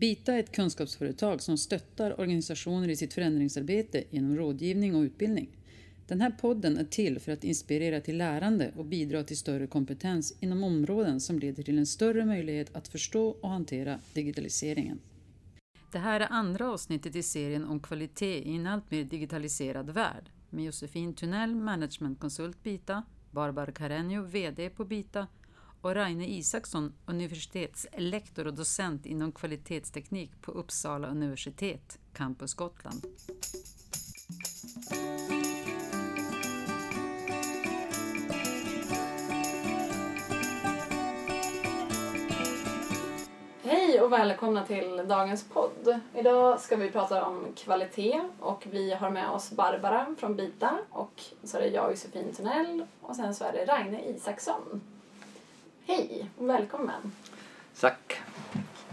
Bita är ett kunskapsföretag som stöttar organisationer i sitt förändringsarbete genom rådgivning och utbildning. Den här podden är till för att inspirera till lärande och bidra till större kompetens inom områden som leder till en större möjlighet att förstå och hantera digitaliseringen. Det här är andra avsnittet i serien om kvalitet i en allt mer digitaliserad värld med Josefin Tunnell, managementkonsult Bita, Barbara Carreño, VD på Bita och Raine Isaksson, universitetslektor och docent inom kvalitetsteknik på Uppsala universitet, Campus Gotland. Hej och välkomna till dagens podd. Idag ska vi prata om kvalitet och vi har med oss Barbara från Bita och så är det jag Josefin Tunnell och sen så är det Raine Isaksson. Hej och välkommen. Tack.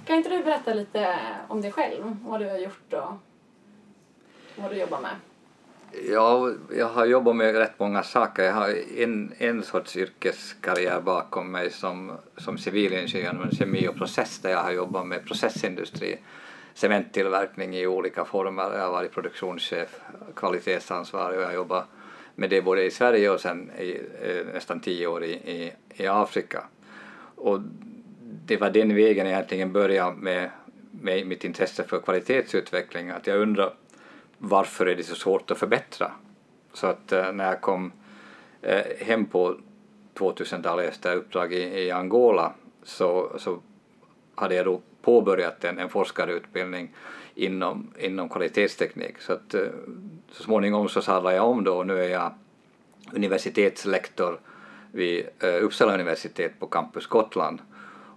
Kan inte du berätta lite om dig själv, vad du har gjort och vad du jobbar med? Ja, jag har jobbat med rätt många saker. Jag har en, en sorts yrkeskarriär bakom mig som, som civilingenjör med kemi och process där jag har jobbat med processindustri, cementtillverkning i olika former. Jag har varit produktionschef, kvalitetsansvarig och jag har jobbat med det både i Sverige och sen i eh, nästan tio år i, i, i Afrika. Och det var den vägen jag egentligen började med, med mitt intresse för kvalitetsutveckling, att jag undrar varför är det så svårt att förbättra? Så att eh, när jag kom eh, hem på 2000-talet efter uppdrag i, i Angola så, så hade jag då påbörjat en, en forskarutbildning inom, inom kvalitetsteknik. Så att eh, så småningom så sadlade jag om då och nu är jag universitetslektor vid eh, Uppsala universitet på Campus Gotland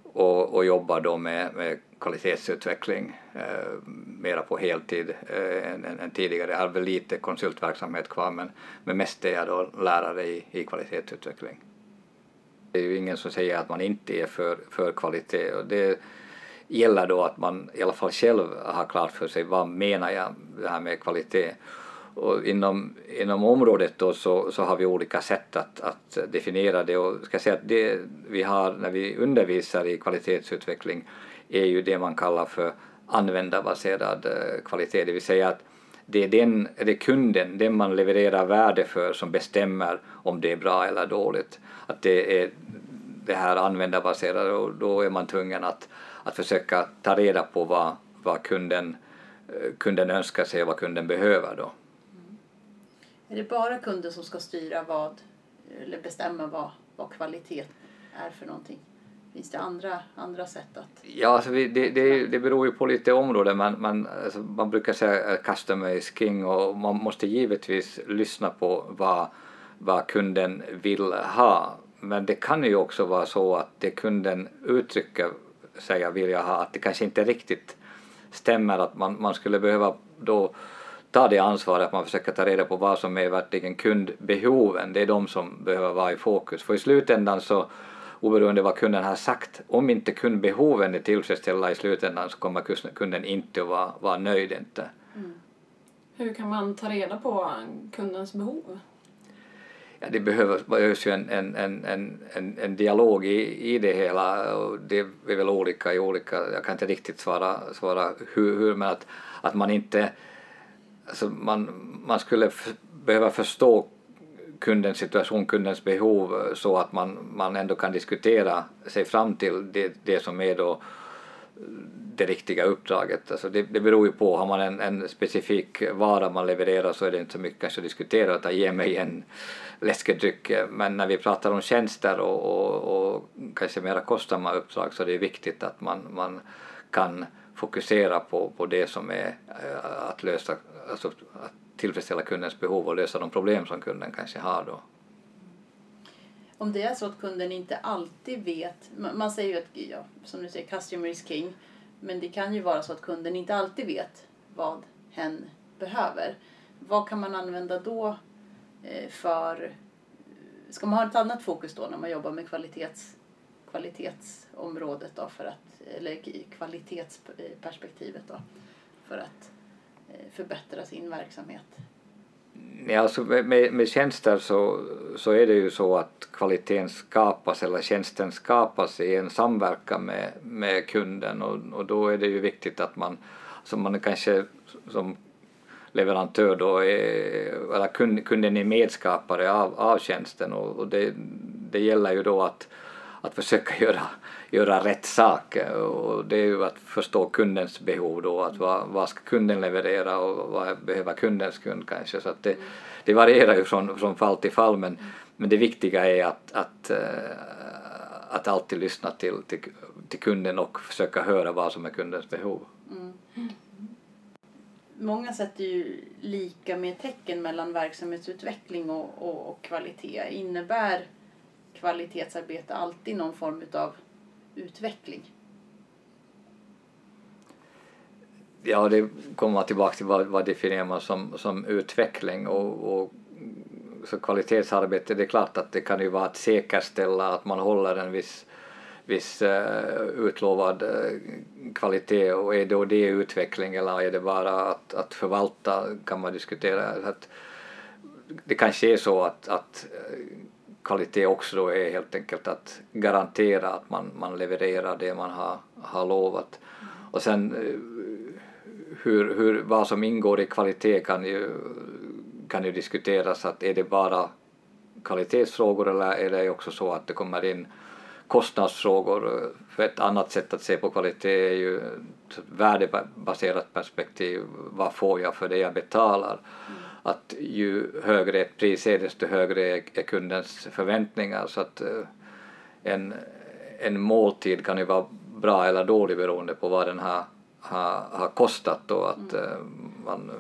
och, och jobbar då med, med kvalitetsutveckling eh, mera på heltid eh, än, än, tidigare. Jag har väl lite konsultverksamhet kvar men, men mest är jag då lärare i, i kvalitetsutveckling. Det är ju ingen som säger att man inte är för, för kvalitet och det gäller då att man i alla fall själv har klart för sig vad menar jag det här med kvalitet och inom, inom området då så, så har vi olika sätt att, att definiera det och ska säga att det vi har när vi undervisar i kvalitetsutveckling är ju det man kallar för användarbaserad eh, kvalitet, det vill säga att det är, den, det är kunden, den man levererar värde för, som bestämmer om det är bra eller dåligt. Att det är det här användarbaserade och då är man tvungen att, att försöka ta reda på vad, vad kunden, eh, kunden önskar sig och vad kunden behöver då. Är det bara kunden som ska styra vad, eller bestämma vad, vad kvalitet är för någonting? Finns det andra, andra sätt att... Ja, alltså vi, det, det, det beror ju på lite område Man, man, alltså man brukar säga customer is king och man måste givetvis lyssna på vad, vad kunden vill ha. Men det kan ju också vara så att det kunden uttrycker säga vill jag ha, att det kanske inte riktigt stämmer att man, man skulle behöva då ta det ansvaret att man försöker ta reda på vad som är verkligen kundbehoven, det är de som behöver vara i fokus. För i slutändan så oberoende vad kunden har sagt, om inte kundbehoven är tillfredsställda i slutändan så kommer kunden inte att vara, vara nöjd inte. Mm. Hur kan man ta reda på kundens behov? Ja, det behövs ju en, en, en, en, en dialog i, i det hela och det är väl olika i olika, jag kan inte riktigt svara, svara hur, hur men att, att man inte alltså man, man skulle behöva förstå kundens situation, kundens behov eh, så att man, man ändå kan diskutera sig fram till det, det som är då eh, det riktiga uppdraget. Alltså det, det beror ju på, har man en, en specifik vara man levererar så är det inte så mycket kanske att diskutera utan ge mig en läskedryck. Men när vi pratar om tjänster och, och, och kanske mera kostsamma uppdrag så är det viktigt att man, man kan fokusera på, på det som är eh, att lösa, alltså att tillfredsställa kundens behov och lösa de problem som kunden kanske har då. Om det är så att kunden inte alltid vet, man säger ju att, ja, som du säger, customer is king, men det kan ju vara så att kunden inte alltid vet vad hen behöver. Vad kan man använda då eh, för, ska man ha ett annat fokus då när man jobbar med kvalitets, kvalitetsområdet då för att, eller kvalitetsperspektivet då, för att eh, förbättra sin verksamhet? Ja, alltså med, med tjänster så, så är det ju så att kvaliteten skapas eller tjänsten skapas i en samverkan med, med kunden och, och då är det ju viktigt att man, som man kanske som leverantör då är, eller kund, kunden är medskapare av, av tjänsten och, och det, det gäller ju då att, att försöka göra, göra rätt sak och det är ju att förstå kundens behov då, att vad, vad ska kunden leverera och vad behöver kundens kund kanske så att det, det varierar ju från, från fall till fall men, men det viktiga är att, att, eh, att alltid lyssna till, till, till kunden och försöka höra vad som är kundens behov. Mm. Många sätter ju lika med tecken mellan verksamhetsutveckling och, och, och kvalitet. Innebär kvalitetsarbete alltid någon form av utveckling? Ja, det kommer man tillbaka till vad, vad definierar man som, som utveckling och, och så kvalitetsarbete, det är klart att det kan ju vara att säkerställa att man håller en viss, viss uh, utlovad uh, kvalitet och är då det utveckling eller är det bara att, att förvalta kan man diskutera. Att det kanske är så att, att eh, kvalitet också då är helt enkelt att garantera att man, man levererar det man har, har lovat. Och sen eh, hur, hur, vad som ingår i kvalitet kan ju, kan ju diskuteras. Att är det bara kvalitetsfrågor eller är det också så att det kommer in kostnadsfrågor? För ett annat sätt att se på kvalitet är ju ett värdebaserat perspektiv. Vad får jag för det jag betalar? Mm. Att ju högre ett pris är desto högre är kundens förväntningar. Så att eh, en, en måltid kan ju vara bra eller dålig beroende på vad den har har, har kostat då att mm. Eh, man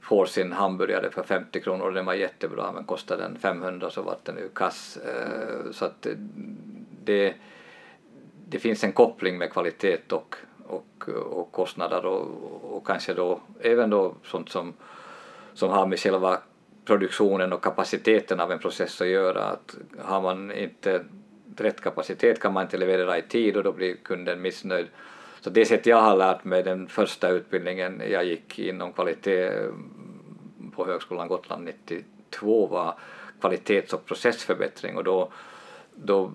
får sin hamburgare för 50 kronor och den var jättebra men kostade den 500 så var den ju kass. Eh, så att det, det finns en koppling med kvalitet och, och, och kostnader och, och kanske då även då sånt som, som har med själva produktionen och kapaciteten av en process att göra. Att har man inte rätt kapacitet kan man inte leverera i tid och då blir kunden missnöjd. Så det sätt jag har lärt mig den första utbildningen jag gick inom kvalitet mm, på Högskolan Gotland 92 var kvalitets och processförbättring och då, då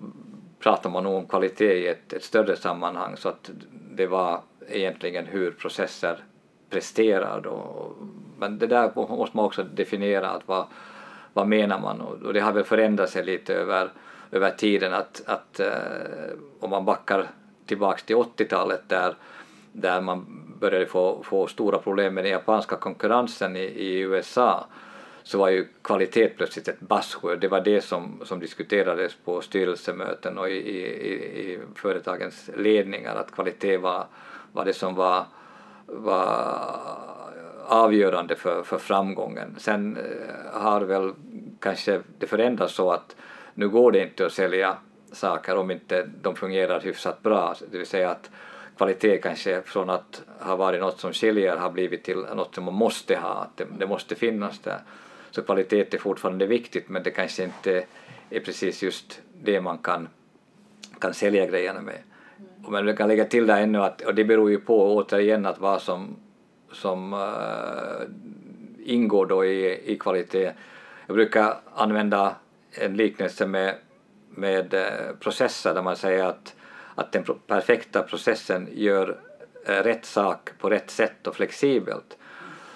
pratar man nog om kvalitet i ett, ett större sammanhang så att det var egentligen hur processer presterar då. Men det där måste man också definiera, att vad, vad menar man? Och det har väl förändrat sig lite över, över tiden att, att eh, om man backar tillbaks till 80-talet där, där man började få, få stora problem med den japanska konkurrensen i, i USA så var ju kvalitet plötsligt ett buzzword. Det var det som, som diskuterades på styrelsemöten och i, i, i företagens ledningar, att kvalitet var, var det som var, var avgörande för, för framgången. Sen eh, har väl kanske det förändrats så att nu går det inte att sälja saker om inte de fungerar hyfsat bra, det vill säga att kvalitet kanske från att ha varit något som skiljer har blivit till något som man måste ha, att det, det måste finnas där. Så kvalitet är fortfarande viktigt men det kanske inte är precis just det man kan, kan sälja grejerna med. Men vi kan lägga till där ännu att, och det beror ju på återigen att vad som, som uh, ingår då i, i kvalitet. Jag brukar använda en liknelse med med eh, processer där man säger att, att den perfekta processen gör eh, rätt sak på rätt sätt och flexibelt.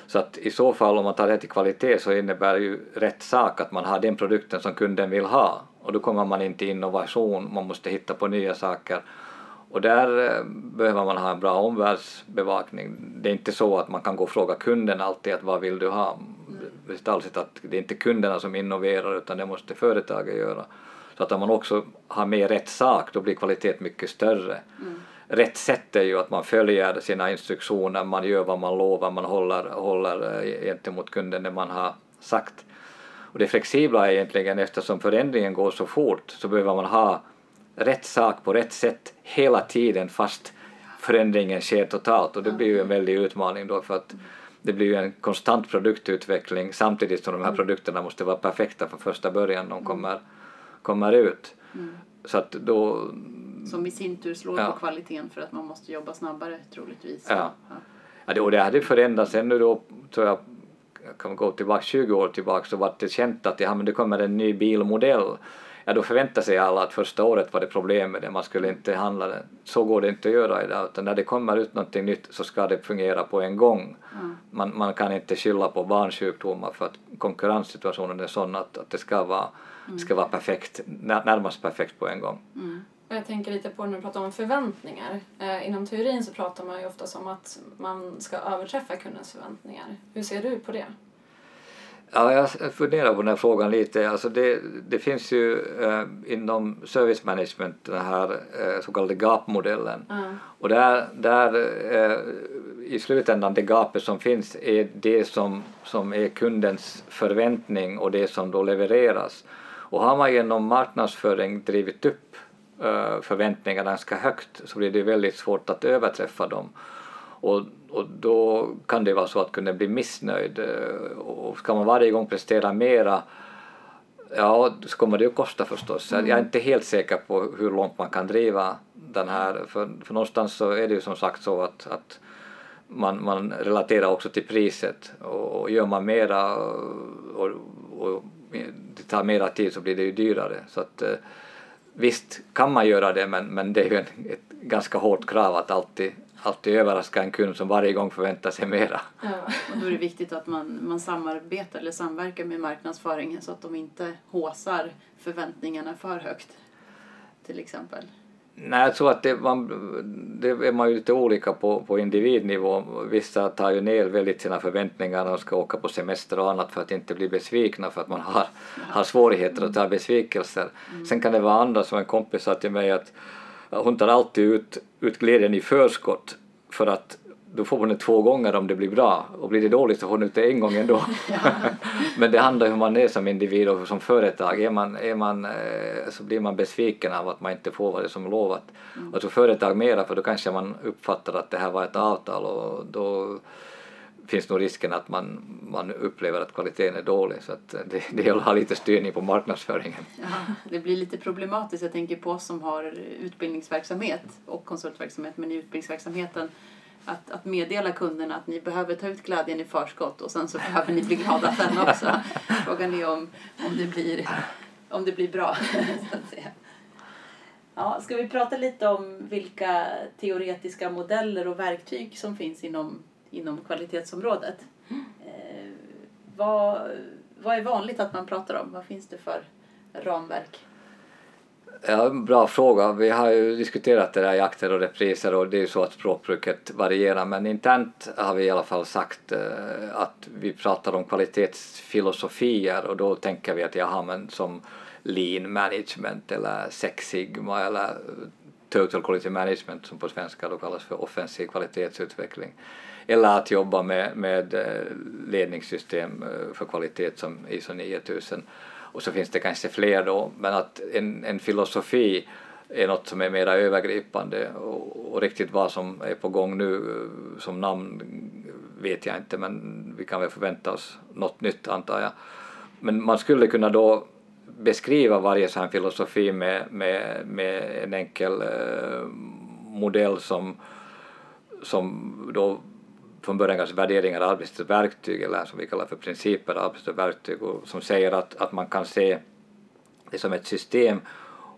Så att i så fall om man tar det till kvalitet så innebär ju rätt sak att man har den produkten som kunden vill ha och då kommer man inte till innovation, man måste hitta på nya saker och där eh, behöver man ha en bra omvärldsbevakning. Det är inte så att man kan gå och fråga kunden alltid att vad vill du ha? Det är att det är inte kunderna som innoverar utan det måste företaget göra. Så att om man också har med rätt sak då blir kvalitet mycket större. Mm. Rätt sätt är ju att man följer sina instruktioner, man gör vad man lovar, man håller, håller eh, gentemot kunden det man har sagt. Och det flexibla är egentligen eftersom förändringen går så fort så behöver man ha rätt sak på rätt sätt hela tiden fast förändringen sker totalt och det blir ju en väldig utmaning då för att det blir ju en konstant produktutveckling samtidigt som de här mm. produkterna måste vara perfekta från första början. De kommer kommer ut. Mm. Så att då... Som i sin tur slår ja. på kvaliteten för att man måste jobba snabbare troligtvis. Ja. ja. ja det, och det hade förändrats ännu då tror jag kan man gå tillbaka 20 år tillbaka så var det känt att ja, men det kommer en ny bilmodell ja då förväntar sig alla att första året var det problem med det, man skulle inte handla den. Så går det inte att göra idag, utan när det kommer ut någonting nytt så ska det fungera på en gång. Mm. Man, man kan inte skylla på barnsjukdomar för att konkurrenssituationen är sån att, att det ska vara, ska vara perfekt, när- närmast perfekt på en gång. Mm. Och jag tänker lite på när du pratar om förväntningar. Eh, inom teorin så pratar man ju ofta om att man ska överträffa kundens förväntningar. Hur ser du på det? Ja, jag funderar på den här frågan lite. Alltså det, det finns ju eh, inom service management den här eh, så kallade gapmodellen. Ja. Och där, där eh, i slutändan det gapet som finns är det som, som är kundens förväntning och det som då levereras. Och har man genom marknadsföring drivit upp eh, förväntningarna ganska högt så blir det väldigt svårt att överträffa dem. Och, och då kan det vara så att kunden blir missnöjd eh, och ska man varje gång prestera mera Ja, så kommer det ju kosta förstås. Jag är inte helt säker på hur långt man kan driva den här, för, för någonstans så är det ju som sagt så att, att man, man relaterar också till priset och, och gör man mera och, och det tar mera tid så blir det ju dyrare. Så att eh, visst kan man göra det men, men det är ju en, ett ganska hårt krav att alltid, alltid överraska en kund som varje gång förväntar sig mera. Ja. Och då är det viktigt att man, man samarbetar eller samverkar med marknadsföringen så att de inte håsar förväntningarna för högt. Till exempel. Nej, jag tror att det, man, det är man ju lite olika på, på individnivå. Vissa tar ju ner väldigt sina förväntningar när de ska åka på semester och annat för att inte bli besvikna för att man har, har svårigheter att ta besvikelser. Sen kan det vara andra som en kompis sa till mig att hon tar alltid ut, ut glädjen i förskott för att då får hon det två gånger om det blir bra och blir det dåligt så får hon ut det en gång ändå. Men det handlar om hur man är som individ och som företag. Är man, är man, eh, så blir man besviken av att man inte får vad det som lovat. Och så företag mera för då kanske man uppfattar att det här var ett avtal och då finns nog risken att man, man upplever att kvaliteten är dålig så att det, det gäller att ha lite styrning på marknadsföringen. Ja, det blir lite problematiskt. Jag tänker på oss som har utbildningsverksamhet och konsultverksamhet, men i utbildningsverksamheten att, att meddela kunderna att ni behöver ta ut glädjen i förskott och sen så behöver ni bli glada sen också. Frågan är om, om, det, blir, om det blir bra. Så att säga. Ja, ska vi prata lite om vilka teoretiska modeller och verktyg som finns inom, inom kvalitetsområdet? Eh, vad, vad är vanligt att man pratar om? Vad finns det för ramverk? Ja, bra fråga. Vi har ju diskuterat det där i akter och repriser och det är ju så att språkbruket varierar men internt har vi i alla fall sagt eh, att vi pratar om kvalitetsfilosofier och då tänker vi att jaha men som lean management eller sex Sigma eller total quality management som på svenska då kallas för offensiv kvalitetsutveckling. Eller att jobba med, med eh, ledningssystem eh, för kvalitet som ISO 9000 och så finns det kanske fler då, men att en, en filosofi är något som är mera övergripande och, och riktigt vad som är på gång nu eh, som namn vet jag inte men vi kan väl förvänta oss något nytt antar jag. Men man skulle kunna då beskriva varje sån här filosofi med, med, med en enkel eh, modell som, som då från början kanske värderingar arbetets verktyg eller som vi kallar för principer arbetets verktyg och som säger att, att man kan se det som ett system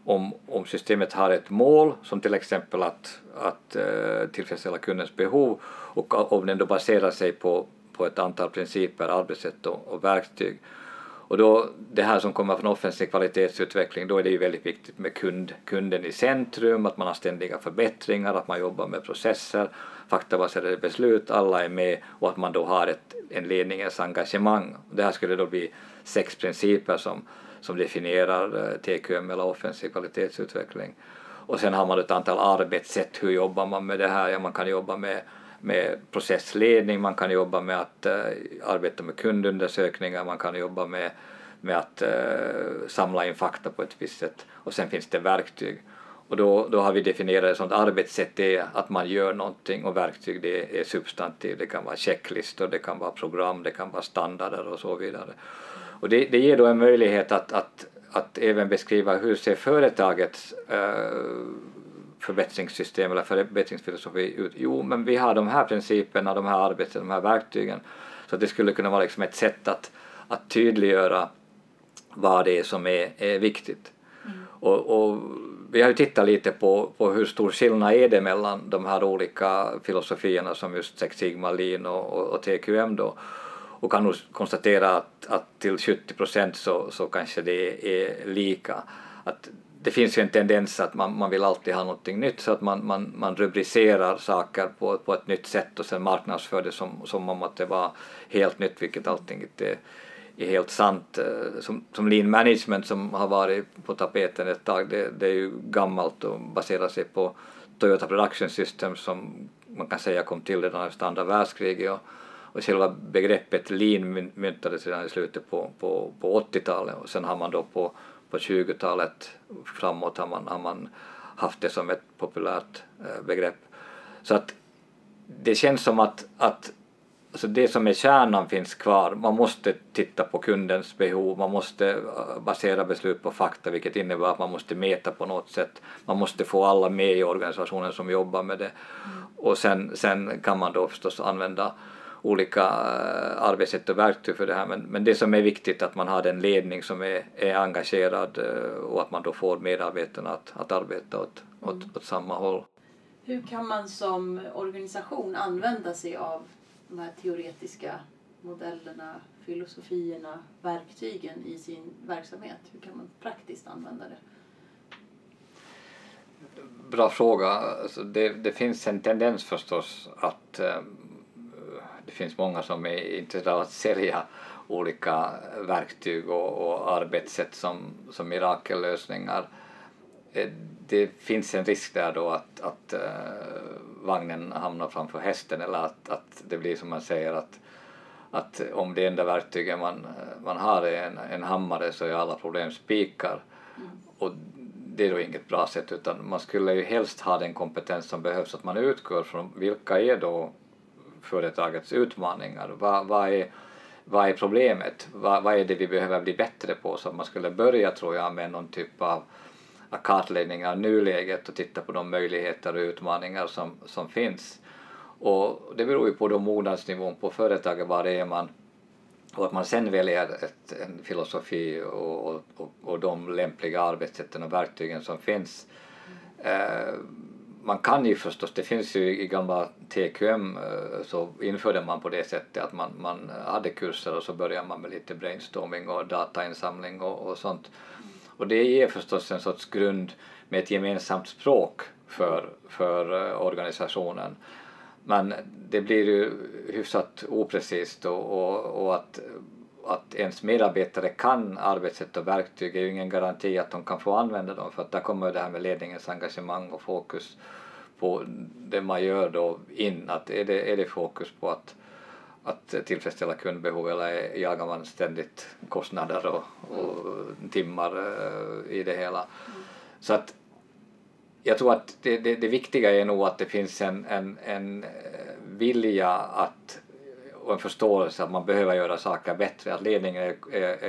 om, om systemet har ett mål som till exempel att, att uh, tillfredsställa kundens behov och om den då baserar sig på, på ett antal principer, arbetssätt och, och verktyg. Och då det här som kommer från offensiv kvalitetsutveckling, då är det ju väldigt viktigt med kund, kunden i centrum, att man har ständiga förbättringar, att man jobbar med processer, faktabaserade beslut, alla är med och att man då har ett, en ledningens engagemang. Det här skulle då bli sex principer som, som definierar eh, TQM eller offensiv kvalitetsutveckling. Och sen har man ett antal arbetssätt, hur jobbar man med det här? Ja, man kan jobba med med processledning, man kan jobba med att uh, arbeta med kundundersökningar, man kan jobba med, med att uh, samla in fakta på ett visst sätt och sen finns det verktyg. Och då, då har vi definierat ett att arbetssätt är att man gör någonting och verktyg det är substantiv, det kan vara checklistor, det kan vara program, det kan vara standarder och så vidare. Och det, det ger då en möjlighet att, att, att även beskriva hur ser företagets uh, förbättringssystem eller förbättringsfilosofi ut? Jo, men vi har de här principerna, de här arbetssätten, de här verktygen Så det skulle kunna vara liksom ett sätt att, att tydliggöra vad det är som är, är viktigt. Mm. Och, och, vi har ju tittat lite på, på hur stor skillnad är det mellan de här olika filosofierna som just Sex Sigma, Lean och, och, och TQM då och kan nog konstatera att, att till 70 procent så, så kanske det är lika. Att det finns ju en tendens att man, man vill alltid ha någonting nytt så att man, man, man rubricerar saker på, på ett nytt sätt och sen marknadsför det som, som om att det var helt nytt, vilket allting inte är, är helt sant. Eh, som, som lean management som har varit på tapeten ett tag, det, det är ju gammalt och baserar sig på Toyota Production System som man kan säga kom till redan efter andra världskriget och, och själva begreppet lean myntades redan i slutet på, på, på 80-talet och sen har man då på på 20-talet framåt har man, har man haft det som ett populärt eh, begrepp. Så att det känns som att, att alltså det som är kärnan finns kvar. Man måste titta på kundens behov, man måste eh, basera beslut på fakta vilket innebär att man måste mäta på något sätt. Man måste få alla med i organisationen som jobbar med det. Mm. Och sen, sen kan man då förstås använda olika eh, arbetssätt och verktyg för det här men, men det som är viktigt är att man har en ledning som är, är engagerad eh, och att man då får medarbetarna att, att arbeta åt, mm. åt samma håll. Hur kan man som organisation använda sig av de här teoretiska modellerna, filosofierna, verktygen i sin verksamhet? Hur kan man praktiskt använda det? Bra fråga. Alltså det, det finns en tendens förstås att eh, det finns många som är intresserade av att sälja olika verktyg och, och arbetssätt som, som mirakellösningar. Eh, det finns en risk där då att, att uh, vagnen hamnar framför hästen eller att, att det blir som man säger att, att om det enda verktyget man, man har är en, en hammare så är alla problem spikar. Mm. Och det är då inget bra sätt utan man skulle ju helst ha den kompetens som behövs att man utgår från vilka är då företagets utmaningar. Vad, vad, är, vad är problemet? Vad, vad är det vi behöver bli bättre på? Så man skulle börja, tror jag, med någon typ av kartläggning av nuläget och titta på de möjligheter och utmaningar som, som finns. Och det beror ju på då mognadsnivån på företaget, var det är man och att man sen väljer ett, en filosofi och, och, och de lämpliga arbetssätten och verktygen som finns. Eh, man kan ju förstås, det finns ju i gamla TQM eh, så införde man på det sättet att man, man hade kurser och så började man med lite brainstorming och datainsamling och, och sånt. Och det ger förstås en sorts grund med ett gemensamt språk för, för eh, organisationen. Men det blir ju hyfsat oprecist och, och, och att, att ens medarbetare kan arbetssätt och verktyg är ju ingen garanti att de kan få använda dem för att där kommer det här med ledningens engagemang och fokus på det man gör då in, att är det, är det fokus på att, att tillfredsställa kundbehov eller jagar man ständigt kostnader och, och timmar eh, i det hela. Så att jag tror att det, det, det, viktiga är nog att det finns en, en, en eh, vilja att och en förståelse att man behöver göra saker bättre, att ledningen är, är,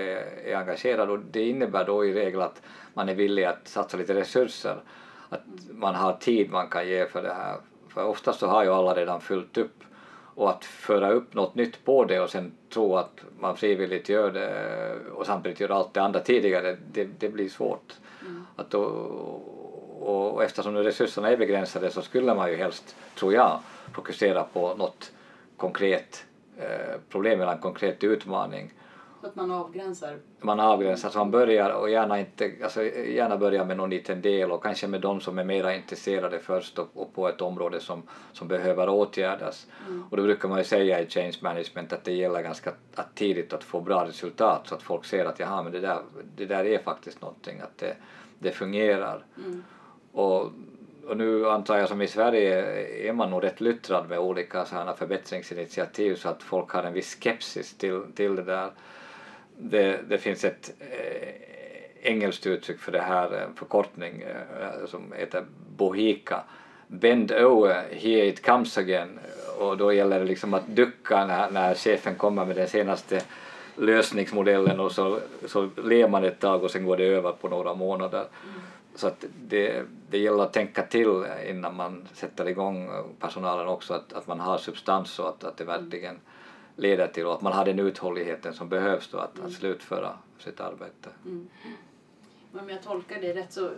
är, engagerad och det innebär då i regel att man är villig att satsa lite resurser att man har tid man kan ge för det här. För oftast så har ju alla redan fyllt upp och att föra upp något nytt på det och sen tro att man frivilligt gör det och samtidigt gör allt det andra tidigare, det, det blir svårt. Mm. Att då, och, och eftersom resurserna är begränsade så skulle man ju helst, tror jag, fokusera på något konkret problem eller en konkret utmaning att man avgränsar? Man avgränsar, så man börjar och gärna, inte, alltså gärna börjar med någon liten del och kanske med de som är mera intresserade först och, och på ett område som, som behöver åtgärdas. Mm. Och då brukar man ju säga i change management att det gäller ganska att tidigt att få bra resultat så att folk ser att jaha men det där, det där är faktiskt någonting, att det, det fungerar. Mm. Och, och nu antar jag som i Sverige är man nog rätt luttrad med olika sådana förbättringsinitiativ så att folk har en viss skepsis till, till det där det, det finns ett eh, engelskt uttryck för det här, en förkortning eh, som heter bohika. Bend over, here it comes again. Och då gäller det liksom att ducka när, när chefen kommer med den senaste lösningsmodellen och så, så ler man ett tag och sen går det över på några månader. Mm. Så att det, det gäller att tänka till innan man sätter igång personalen också, att, att man har substans och att, att det verkligen leder till och att man har den uthålligheten som behövs då att, att slutföra sitt arbete. Mm. Om jag tolkar det rätt så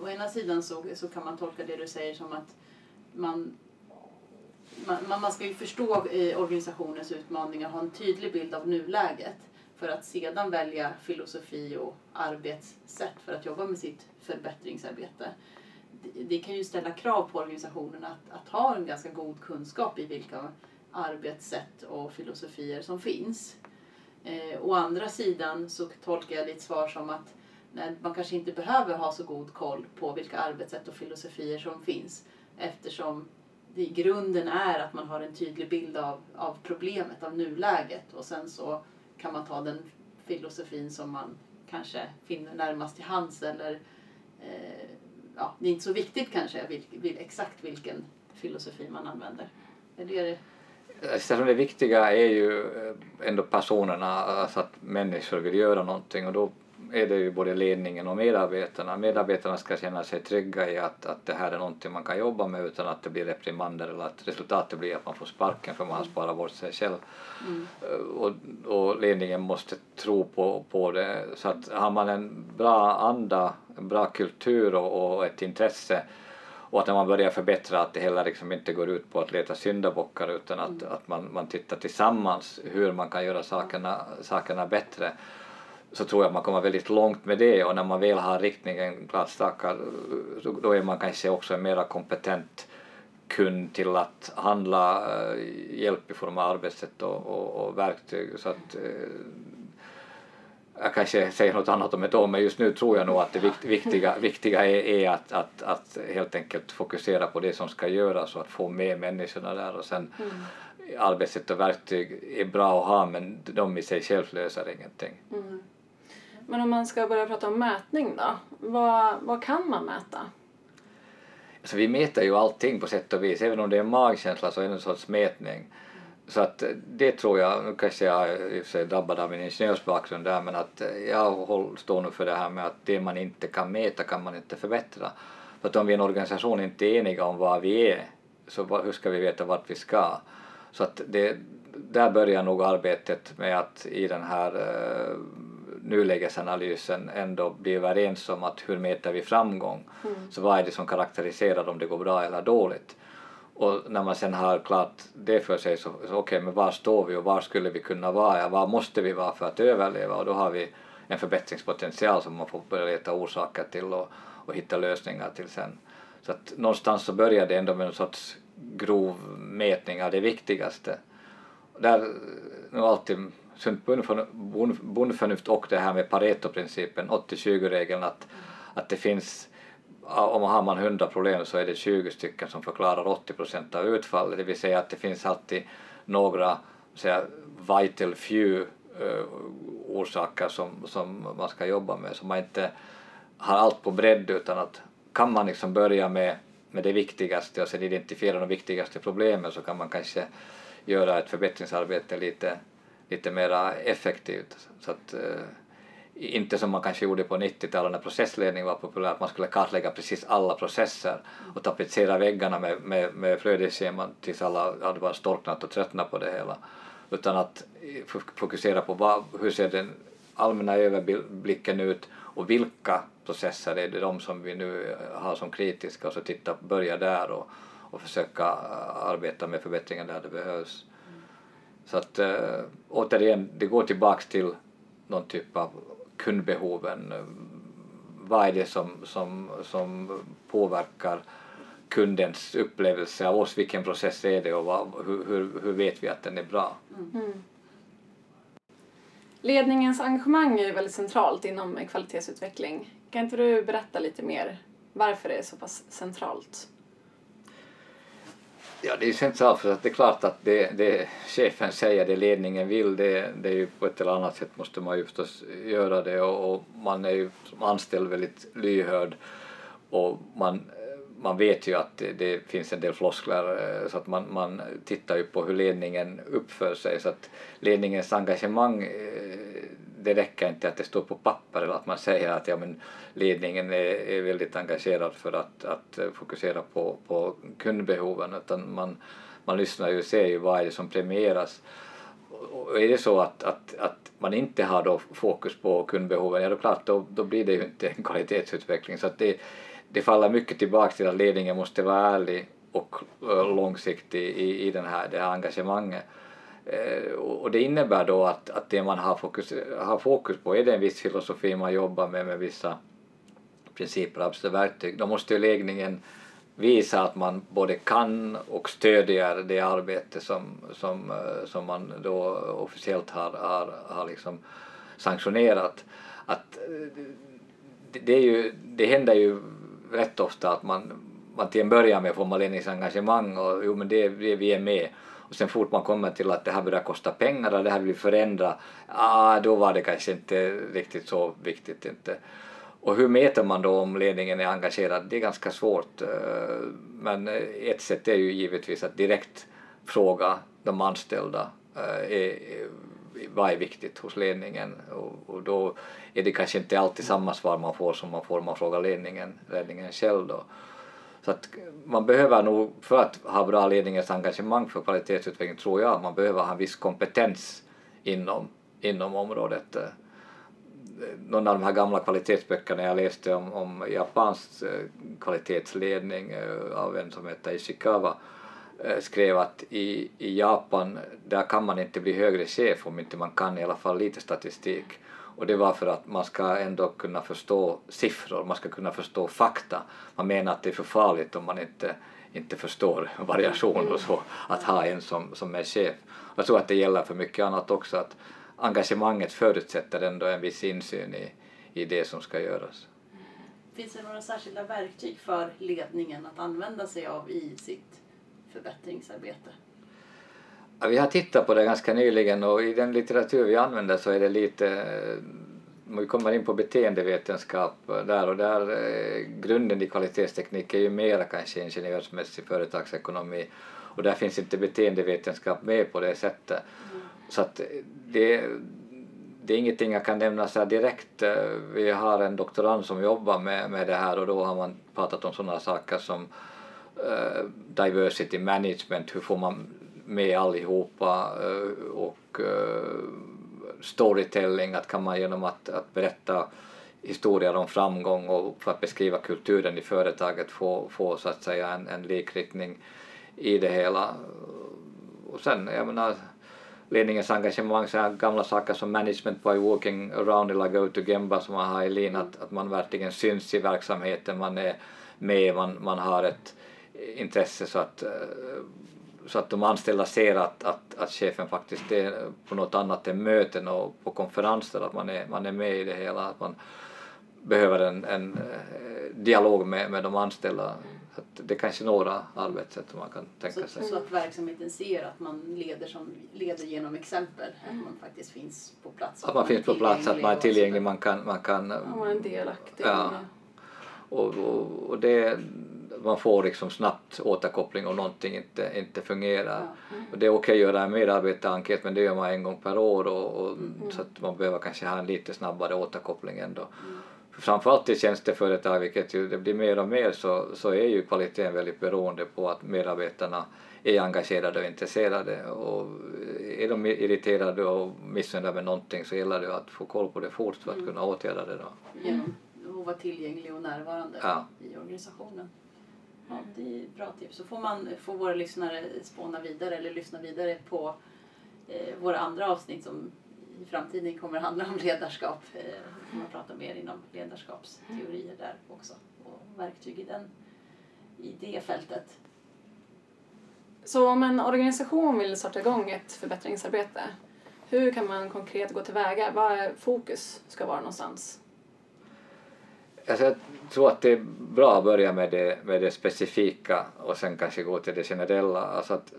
å ena sidan så, så kan man tolka det du säger som att man man, man ska ju förstå eh, organisationens utmaningar, ha en tydlig bild av nuläget för att sedan välja filosofi och arbetssätt för att jobba med sitt förbättringsarbete. Det, kan ju ställa krav på organisationen att, att ha en ganska god kunskap i vilka arbetssätt och filosofier som finns. Eh, å andra sidan så tolkar jag ditt svar som att nej, man kanske inte behöver ha så god koll på vilka arbetssätt och filosofier som finns eftersom det i grunden är att man har en tydlig bild av, av problemet, av nuläget och sen så kan man ta den filosofin som man kanske finner närmast till hands eller eh, ja, det är inte så viktigt kanske vil, vil, exakt vilken filosofi man använder. Är det det? Eftersom det viktiga är ju eh, ändå personerna, alltså att människor vill göra någonting och då är det ju både ledningen och medarbetarna. Medarbetarna ska känna sig trygga i att, att det här är någonting man kan jobba med utan att det blir reprimander eller att resultatet blir att man får sparken för man har sparat bort sig själv. Mm. Och, och ledningen måste tro på, på det. Så att har man en bra anda, en bra kultur och, och ett intresse och att när man börjar förbättra att det hela liksom inte går ut på att leta syndabockar utan att, mm. att man, man tittar tillsammans hur man kan göra sakerna, sakerna bättre så tror jag man kommer väldigt långt med det och när man väl har riktningen glatstakad då är man kanske också en mera kompetent kund till att handla eh, hjälp i form av arbetssätt och, och, och verktyg så att eh, jag kanske säger något annat om ett år men just nu tror jag nog att det viktiga, viktiga är, är att, att, att helt enkelt fokusera på det som ska göras och att få med människorna där och sen mm. arbetssätt och verktyg är bra att ha men de i sig själv löser ingenting. Mm. Men om man ska börja prata om mätning då, vad, vad kan man mäta? Alltså vi mäter ju allting på sätt och vis, även om det är magkänsla så är det en sorts mätning. Så att eh, det tror jag, nu kanske jag i och för sig drabbad av min ingenjörsbakgrund där, men att eh, jag står nu för det här med att det man inte kan mäta kan man inte förbättra. För att om vi i en organisation inte är eniga om vad vi är, så hur ska vi veta vart vi ska? Så att det, där börjar nog arbetet med att i den här uh, nulägesanalysen ändå bli överens om att hur mäter vi framgång? Mm. Så vad är det som karaktäriserar om det går bra eller dåligt? Och när man sen har klart det för sig så, så okej, okay, men var står vi och var skulle vi kunna vara? Var måste vi vara för att överleva? Och då har vi en förbättringspotential som man får börja leta orsaker till och, och hitta lösningar till sen. Så att någonstans så börjar det ändå med en sorts grov mätning av det viktigaste. Där nu alltid sunt bondförnuft och det här med Pareto-principen, 80-20-regeln, att, att det finns om man har man 100 problem så är det 20 stycken som förklarar 80 procent av utfallet, det vill säga att det finns alltid några säga, vital few uh, orsaker som, som man ska jobba med, så man inte har allt på bredd utan att kan man liksom börja med, med det viktigaste och sen identifiera de viktigaste problemen så kan man kanske göra ett förbättringsarbete lite lite mera effektivt. Så att, eh, inte som man kanske gjorde på 90-talet när processledning var populärt, man skulle kartlägga precis alla processer och tapetsera väggarna med, med, med flödesscheman tills alla hade bara storknat och tröttnat på det hela. Utan att eh, fokusera på vad, hur ser den allmänna överblicken ut och vilka processer är det de som vi nu eh, har som kritiska och så titta, börja där och, och försöka eh, arbeta med förbättringar där det behövs. Så att äh, återigen, det går tillbaks till någon typ av kundbehoven. Vad är det som, som, som påverkar kundens upplevelse av oss, vilken process är det och vad, hur, hur, hur vet vi att den är bra? Mm. Ledningens engagemang är väldigt centralt inom kvalitetsutveckling. Kan inte du berätta lite mer varför det är så pass centralt? Ja, det är centralt för att det är klart att det, det chefen säger, det ledningen vill, det, det är ju på ett eller annat sätt måste man ju förstås göra det. Och, och man är ju som anställd väldigt lyhörd. Och man, man vet ju att det, det, finns en del floskler eh, så att man, man tittar ju på hur ledningen uppför sig. Så att ledningens engagemang eh, det räcker inte att det står på papper eller att man säger att ja, men ledningen är, är väldigt engagerad för att, att fokusera på, på kundbehoven utan man, man lyssnar ju och ser ju vad är det som premieras och är det så att, att, att man inte har då fokus på kundbehoven, ja då klart då, då blir det ju inte en kvalitetsutveckling. Så att det, det faller mycket tillbaka till att ledningen måste vara ärlig och långsiktig i, i den här, det här engagemanget. Eh, och det innebär då att, att det man har fokus, har fokus på, är det en viss filosofi man jobbar med, med vissa principer, absolut verktyg, då måste ju ledningen visa att man både kan och stödjer det arbete som, som, eh, som man då officiellt har, har, har liksom sanktionerat. Att eh, det, är ju, det händer ju rätt ofta att man, man till en början med får man ledningsengagemang och jo men det, det, vi är med och sen fort man kommer till att det här börjar kosta pengar och det här vill förändra, ah, då var det kanske inte riktigt så viktigt. Inte. Och hur mäter man då om ledningen är engagerad? Det är ganska svårt. Eh, men eh, ett sätt är ju givetvis att direkt fråga de anställda eh, är, vad är viktigt hos ledningen och, och, då är det kanske inte alltid samma svar man får som man får om man frågar ledningen, ledningen själv då. Så att man behöver nog, för att ha bra ledningens engagemang för kvalitetsutveckling tror jag, man behöver ha en viss kompetens inom, inom området någon av de här gamla kvalitetsböckerna jag läste om, om japansk eh, kvalitetsledning eh, av en som heter Ishikawa eh, skrev att i, i Japan där kan man inte bli högre chef om inte man kan i alla fall lite statistik. Och det var för att man ska ändå kunna förstå siffror, man ska kunna förstå fakta. Man menar att det är för farligt om man inte, inte förstår variation och så, att ha en som, som är chef. Jag tror att det gäller för mycket annat också, att engagemanget förutsätter ändå en viss insyn i, i det som ska göras. Finns det några särskilda verktyg för ledningen att använda sig av i sitt förbättringsarbete? Ja, vi har tittat på det ganska nyligen och i den litteratur vi använder så är det lite om vi kommer in på beteendevetenskap där och där eh, grunden i kvalitetsteknik är ju mera kanske ingenjörsmässig företagsekonomi och där finns inte beteendevetenskap med på det sättet. Mm. Så att det, det är ingenting jag kan nämna så direkt. Vi har en doktorand som jobbar med, med det här och då har man pratat om sådana saker som uh, diversity management, hur får man med allihopa eh, och eh, storytelling, att kan man genom att, att berätta historier om framgång och för att beskriva kulturen i företaget få, få så att säga en, en likriktning i det hela. Och sen, jag menar, ledningens engagemang, så här gamla saker som management by walking around eller go to Gemba som man har i Lean, att, att man verkligen syns i verksamheten, man är med, man, man har ett intresse så att, eh, så att de anställda ser att, att, att chefen faktiskt är på något annat än möten och på konferenser, att man är, man är med i det hela, att man behöver en, en eh, dialog med, med de anställda så det är kanske några arbetssätt som man kan tänka så, sig. Så att verksamheten ser att man leder, som, leder genom exempel, att man faktiskt finns på plats. Att man, finns på plats, att man är tillgänglig, man kan... Man kan ja, man är delaktig. Ja. Och, och, och det, man får liksom snabbt återkoppling om någonting inte, inte fungerar. Ja. Mm. Och det är okej att göra en medarbetarenkät men det gör man en gång per år och, och mm. så att man behöver kanske ha en lite snabbare återkoppling ändå. Mm framförallt i tjänsteföretag, vilket ju det blir mer och mer, så, så är ju kvaliteten väldigt beroende på att medarbetarna är engagerade och intresserade och är de irriterade och missnöjda med någonting så gäller det att få koll på det fort för att mm. kunna åtgärda det. Då. Genom att vara tillgänglig och närvarande ja. i organisationen. Ja, det är bra tips. Så får, man, få våra lyssnare spåna vidare eller lyssna vidare på eh, våra andra avsnitt som i framtiden kommer handla om ledarskap. Eh, man pratar mer inom ledarskapsteorier där också och verktyg i, den, i det fältet. Så om en organisation vill starta igång ett förbättringsarbete, hur kan man konkret gå tillväga? Vad är fokus ska vara någonstans? Alltså jag tror att det är bra att börja med det, med det specifika och sen kanske gå till det generella. Alltså att,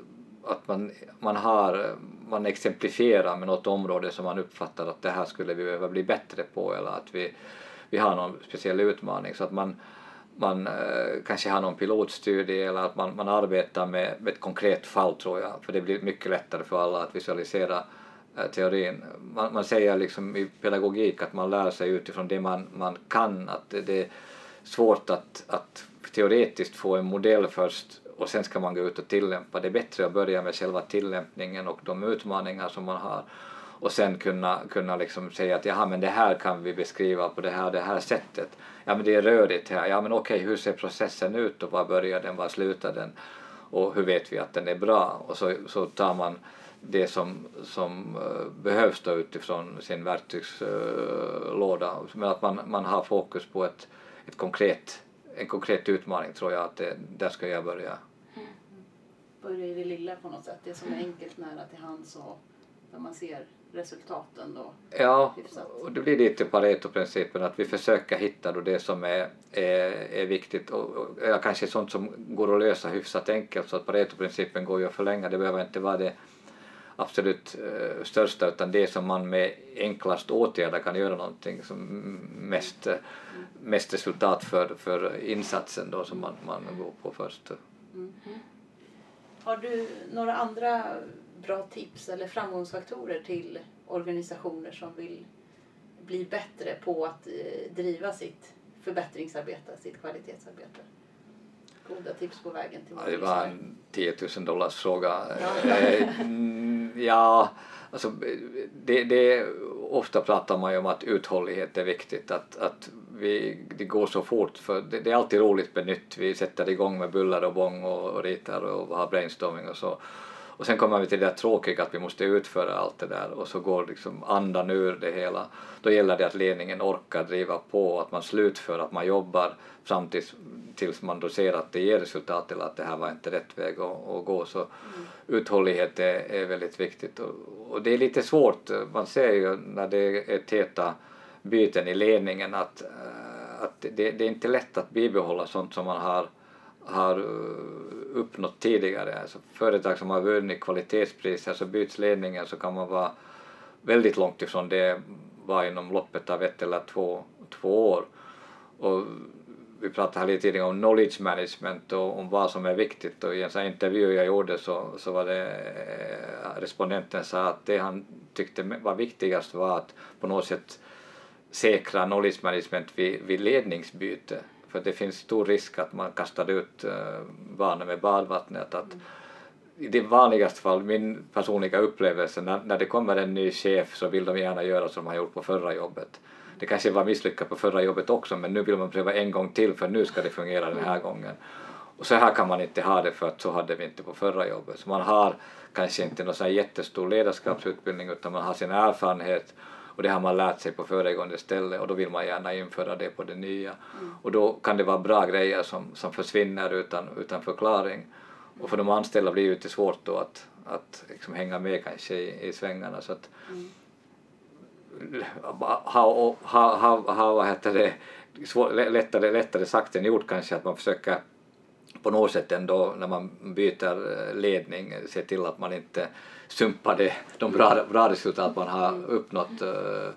att man, man har man exemplifierar med något område som man uppfattar att det här skulle vi behöva bli bättre på eller att vi, vi har någon speciell utmaning så att man, man eh, kanske har någon pilotstudie eller att man, man arbetar med, med ett konkret fall tror jag för det blir mycket lättare för alla att visualisera eh, Eh, teorin. Man, man säger liksom i pedagogik att man lär sig utifrån det man, man kan, att det, det är svårt att, att teoretiskt få en modell först och sen ska man gå ut och tillämpa. Det är bättre att börja med själva tillämpningen och de utmaningar som man har och sen kunna, kunna liksom säga att jaha men det här kan vi beskriva på det här, det här sättet. Ja men det är rörigt här, ja men okej hur ser processen ut och var börjar den, var slutar den och hur vet vi att den är bra och så, så tar man det som, som uh, behövs då utifrån sin verktygslåda. Men att man, man har fokus på ett, ett konkret, en konkret utmaning tror jag att det, där ska jag börja. Mm. Börja i det lilla på något sätt, det som är enkelt nära till hands och där man ser resultaten då? Ja, och det blir lite Pareto-principen att vi försöker hitta då det som är, är, är viktigt och, och ja, kanske sånt som går att lösa hyfsat enkelt så att Pareto-principen går ju att förlänga, det behöver inte vara det absolut uh, största utan det som man med enklast åtgärder kan göra någonting som mest, mest resultat för, för insatsen då som man, man går på först. Mm. Har du några andra bra tips eller framgångsfaktorer till organisationer som vill bli bättre på att eh, driva sitt förbättringsarbete, sitt kvalitetsarbete? Goda tips på vägen till ja, Det var en 10 000 dollars fråga. Ja, eh, ja alltså det, det, ofta pratar man ju om att uthållighet är viktigt, att, att vi, det går så fort för det, det är alltid roligt med nytt. Vi sätter igång med bullar och bång och, och ritar och har brainstorming och så och sen kommer vi till det där tråkiga att vi måste utföra allt det där och så går liksom andan ur det hela. Då gäller det att ledningen orkar driva på, att man slutför, att man jobbar fram tills, tills man då ser att det ger resultat eller att det här var inte rätt väg att, att gå. Så mm. uthållighet är, är väldigt viktigt och, och, det är lite svårt, man ser ju när det är täta byten i ledningen att, äh, att det, det är inte lätt att bibehålla sånt som man har har eh, uppnått tidigare. Alltså företag som har vunnit kvalitetspriser alltså så byts ledningen så kan man vara väldigt långt ifrån det var inom loppet av ett eller två, två år. Och vi pratade här lite tidigare om knowledge management och om vad som är viktigt och i en sån intervju jag gjorde så, så var det eh, respondenten sa att det han tyckte var viktigast var att på något sätt säkra knowledge management vid, vid ledningsbyte för det finns stor risk att man kastar ut eh, barnen med badvattnet. Att mm. I det vanligaste fall, min personliga upplevelse, när, när det kommer en ny chef så vill de gärna göra som de har gjort på förra jobbet. Det kanske var misslyckat på förra jobbet också men nu vill man pröva en gång till för nu ska det fungera den här gången. Och så här kan man inte ha det för att så hade vi inte på förra jobbet. Så man har kanske inte någon sån jättestor ledarskapsutbildning utan man har sin erfarenhet och det har man lärt sig på föregående ställe och då vill man gärna införa det på det nya. Mm. Och då kan det vara bra grejer som, som försvinner utan, utan förklaring. Och för de anställda blir det lite svårt då att, att liksom hänga med kanske i, i svängarna. Så att, mm. ha, ha, ha, ha, vad heter det, svår, lättare, lättare sagt än gjort kanske att man försöker på något sätt ändå när man byter ledning se till att man inte sumpade de bra, bra resultat man har mm. uppnått. Mm.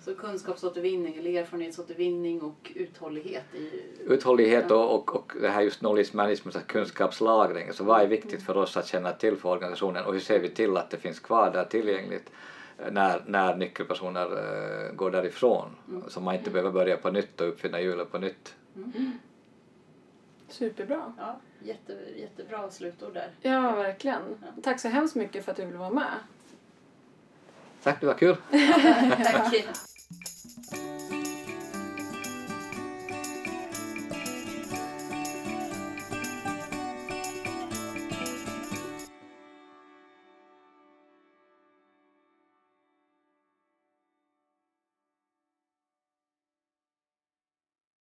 Så kunskapsåtervinning eller erfarenhetsåtervinning och uthållighet? I... Uthållighet och, och, och det här just knowledge management, kunskapslagring. Så vad är viktigt mm. för oss att känna till för organisationen och hur ser vi till att det finns kvar där tillgängligt när, när nyckelpersoner uh, går därifrån mm. så man inte behöver börja på nytt och uppfinna hjulet på nytt. Mm. Superbra. Ja, jätte, jättebra slutord där. Ja, verkligen. Ja. Tack så hemskt mycket för att du ville vara med. Tack, det var kul. Tack.